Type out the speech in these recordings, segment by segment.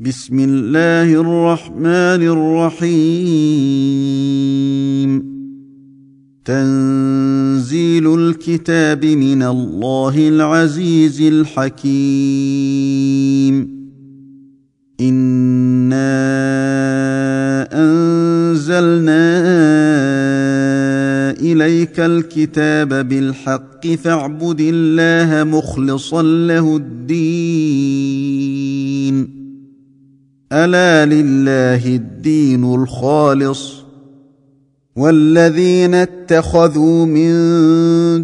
بسم الله الرحمن الرحيم تنزيل الكتاب من الله العزيز الحكيم انا انزلنا اليك الكتاب بالحق فاعبد الله مخلصا له الدين ألا لله الدين الخالص والذين اتخذوا من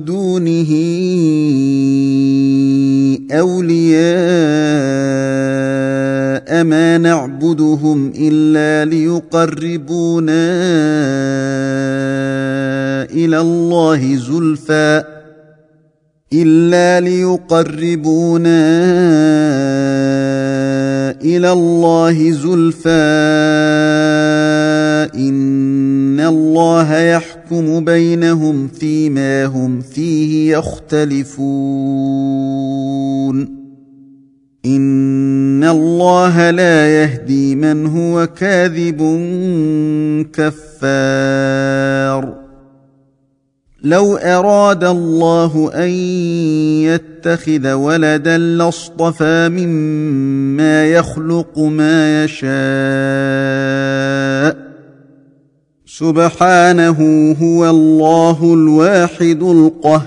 دونه أولياء ما نعبدهم إلا ليقربونا إلى الله زلفى إلا ليقربونا إلى الله زلفى. إن الله يحكم بينهم فيما هم فيه يختلفون. إن الله لا يهدي من هو كاذب كفار. لو أراد الله أن يتخذ ولدا لاصطفى مما يخلق ما يشاء. سبحانه هو الله الواحد القهار.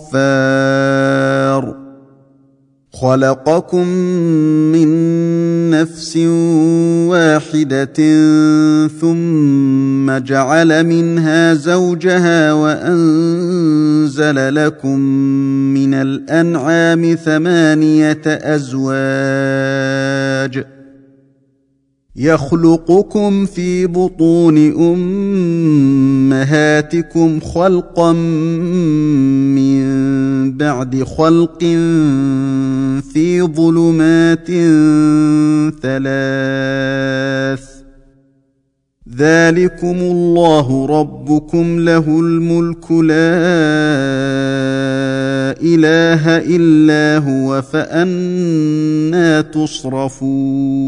الغفار. خلقكم من نفس واحدة ثم جعل منها زوجها وأنزل لكم من الأنعام ثمانية أزواج. يخلقكم في بطون أمهاتكم خلقا من بعد خلق في ظلمات ثلاث. ذلكم الله ربكم له الملك لا إله إلا هو فأنا تصرفون.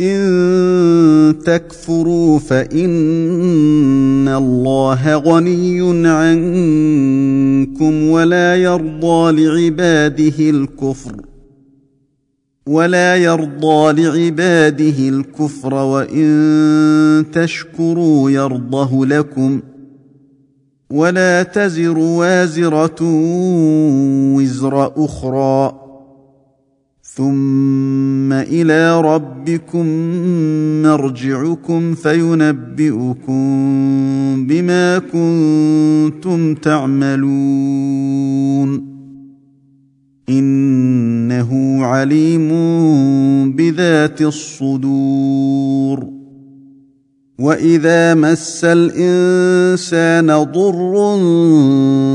إن تكفروا فإن الله غني عنكم ولا يرضى لعباده الكفر ولا يرضى لعباده الكفر وإن تشكروا يرضه لكم. ولا تزر وازرة وزر أخرى. ثم إلى ربكم مرجعكم فينبئكم بما كنتم تعملون. إنه عليم بذات الصدور. واذا مس الانسان ضر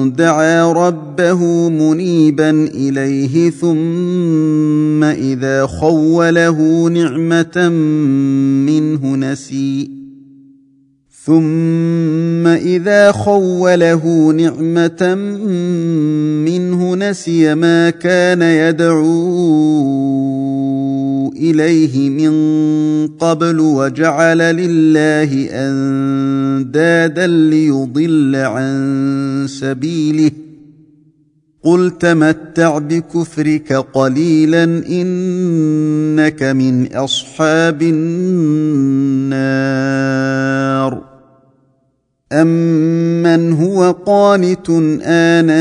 دعا ربه منيبا اليه ثم اذا خوله نعمه منه نسي ثم اذا خوله نعمه منه نسي ما كان يدعو إليه من قبل وجعل لله أندادا ليضل عن سبيله. قل تمتع بكفرك قليلا إنك من أصحاب النار. امن هو قانت آناء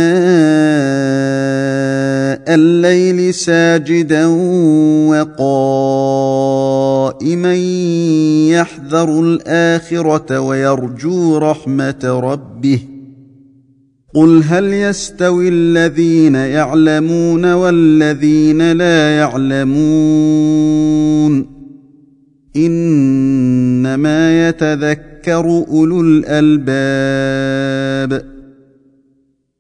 الليل ساجدا وقائما يحذر الآخرة ويرجو رحمة ربه. قل هل يستوي الذين يعلمون والذين لا يعلمون؟ إنما يتذكر أولو الألباب.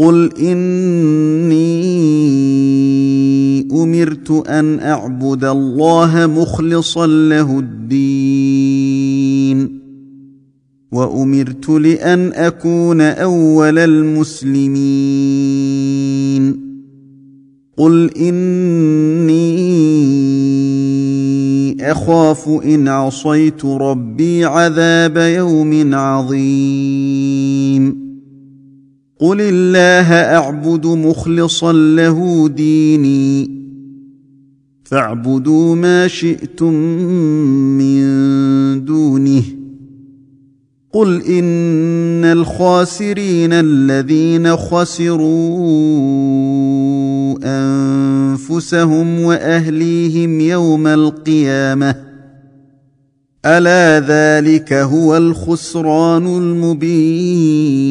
قل اني امرت ان اعبد الله مخلصا له الدين وامرت لأن اكون اول المسلمين قل اني اخاف ان عصيت ربي عذاب يوم عظيم قل الله اعبد مخلصا له ديني فاعبدوا ما شئتم من دونه قل ان الخاسرين الذين خسروا انفسهم واهليهم يوم القيامه الا ذلك هو الخسران المبين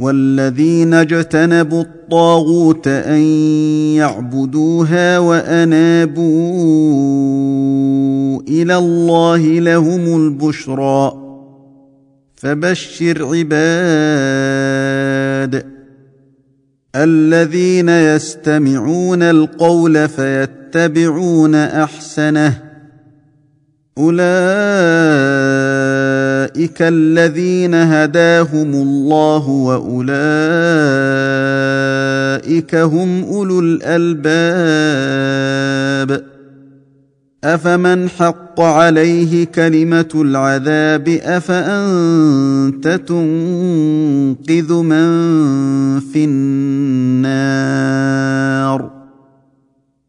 والذين اجتنبوا الطاغوت أن يعبدوها وأنابوا إلى الله لهم البشرى فبشر عباد الذين يستمعون القول فيتبعون أحسنه اولئك الذين هداهم الله واولئك هم اولو الالباب افمن حق عليه كلمه العذاب افانت تنقذ من في النار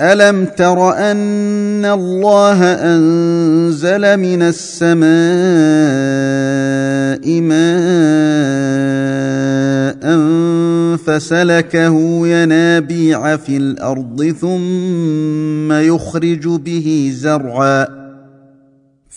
الم تر ان الله انزل من السماء ماء فسلكه ينابيع في الأرض ثم يخرج به زرعا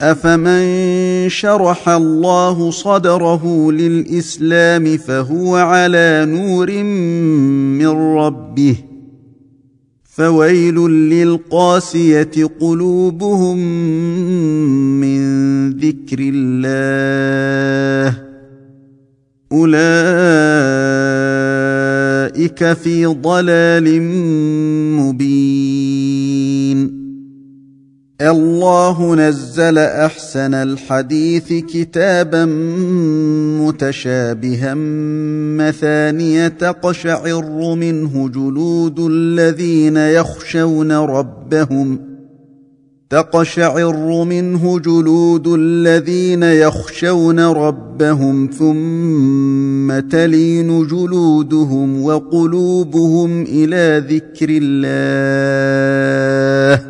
افمن شرح الله صدره للاسلام فهو على نور من ربه فويل للقاسيه قلوبهم من ذكر الله اولئك في ضلال مبين الله نزل أحسن الحديث كتابا متشابها مثانيه تقشعر منه جلود الذين يخشون ربهم تقشعر منه جلود الذين يخشون ربهم ثم تلين جلودهم وقلوبهم إلى ذكر الله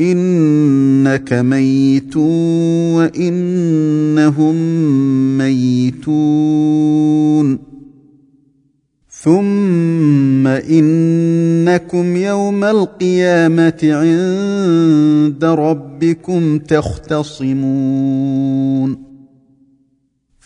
انك ميت وانهم ميتون ثم انكم يوم القيامه عند ربكم تختصمون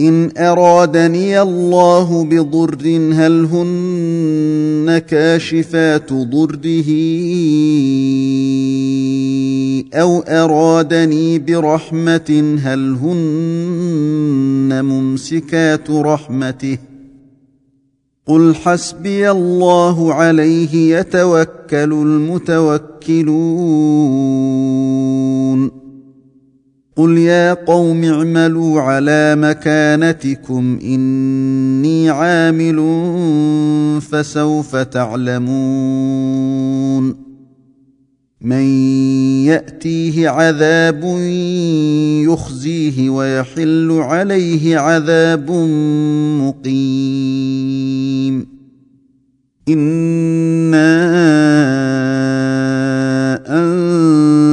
إن أرادني الله بضر هل هن كاشفات ضره أو أرادني برحمة هل هن ممسكات رحمته؟ قل حسبي الله عليه يتوكل المتوكلون. قل يا قوم اعملوا على مكانتكم اني عامل فسوف تعلمون من ياتيه عذاب يخزيه ويحل عليه عذاب مقيم أنا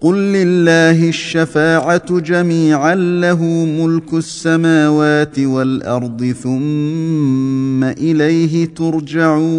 قل لله الشفاعه جميعا له ملك السماوات والارض ثم اليه ترجعون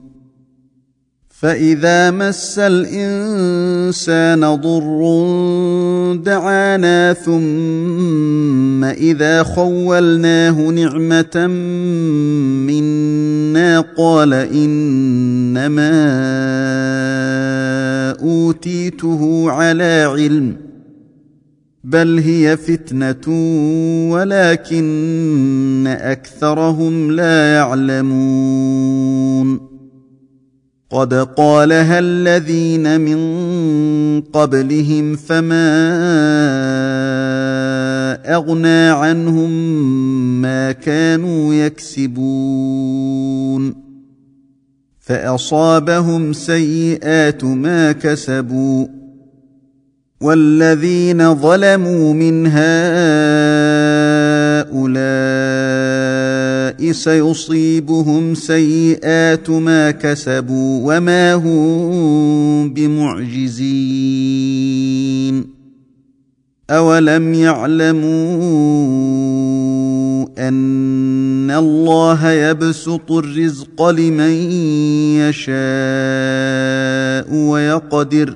فاذا مس الانسان ضر دعانا ثم اذا خولناه نعمه منا قال انما اوتيته على علم بل هي فتنه ولكن اكثرهم لا يعلمون قد قالها الذين من قبلهم فما اغنى عنهم ما كانوا يكسبون فاصابهم سيئات ما كسبوا والذين ظلموا من هؤلاء سيصيبهم سيئات ما كسبوا وما هم بمعجزين. اولم يعلموا ان الله يبسط الرزق لمن يشاء ويقدر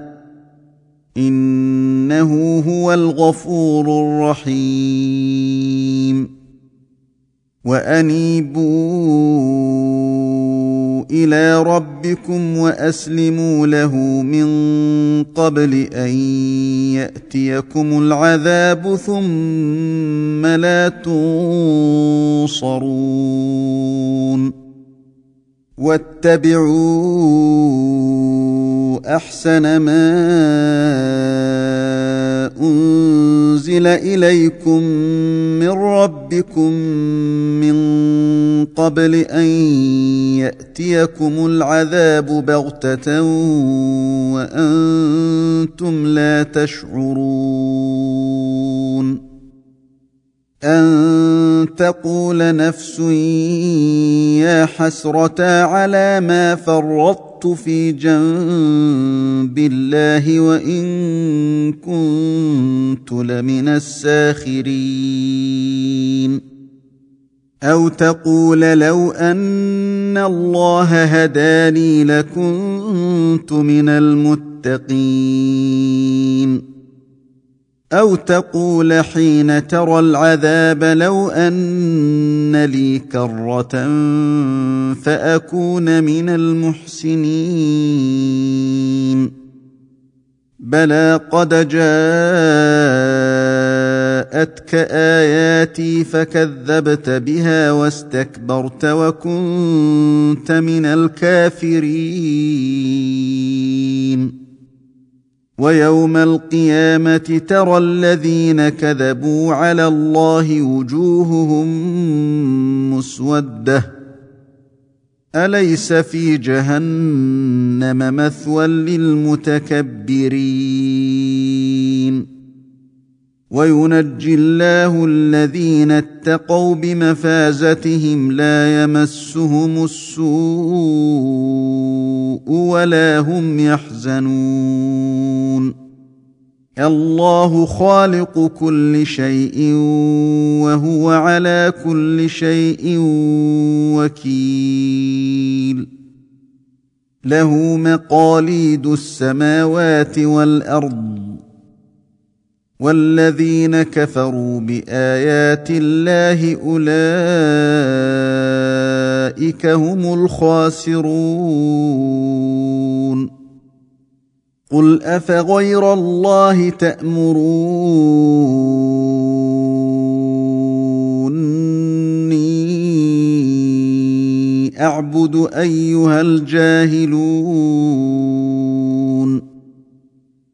إنه هو الغفور الرحيم. وأنيبوا إلى ربكم وأسلموا له من قبل أن يأتيكم العذاب ثم لا تنصرون. واتبعوا أحسن ما أنزل إليكم من ربكم من قبل أن يأتيكم العذاب بغتة وأنتم لا تشعرون أن تقول نفس يا حسرتا على ما فرطت في جنب الله وإن كنت لمن الساخرين. أو تقول لو أن الله هداني لكنت من المتقين. أو تقول حين ترى العذاب لو أن لي كرة فأكون من المحسنين. بلى قد جاءتك آياتي فكذبت بها واستكبرت وكنت من الكافرين. ويوم القيامة ترى الذين كذبوا على الله وجوههم مسودة. أليس في جهنم مثوى للمتكبرين؟ وينجي الله الذين اتقوا بمفازتهم لا يمسهم السوء ولا هم يحزنون. الله خالق كل شيء وهو على كل شيء وكيل. له مقاليد السماوات والأرض. والذين كفروا بآيات الله اولئك هم الخاسرون قل افغير الله تامروني اعبد ايها الجاهلون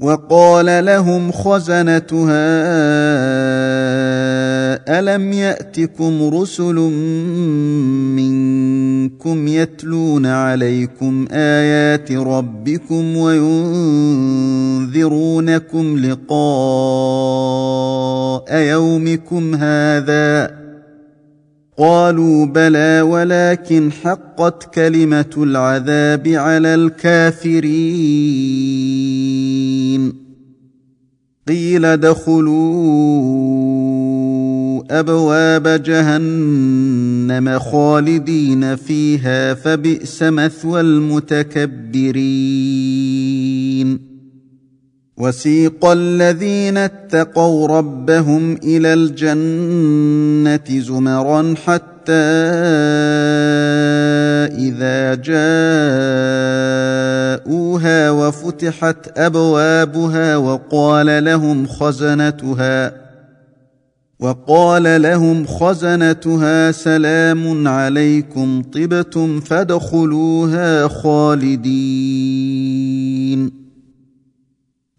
وقال لهم خزنتها ألم يأتكم رسل منكم يتلون عليكم آيات ربكم وينذرونكم لقاء يومكم هذا قالوا بلى ولكن حقت كلمة العذاب على الكافرين قيل ادخلوا أبواب جهنم خالدين فيها فبئس مثوى المتكبرين. وسيق الذين اتقوا ربهم إلى الجنة زمرا حتى إذا جاءوها وفتحت أبوابها وقال لهم خزنتها وقال لهم خزنتها سلام عليكم طبتم فادخلوها خالدين.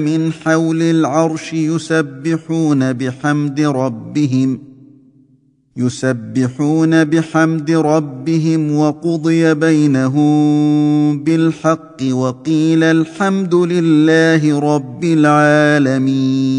من حول العرش يسبحون بحمد ربهم يسبحون بحمد ربهم وقضي بينهم بالحق وقيل الحمد لله رب العالمين.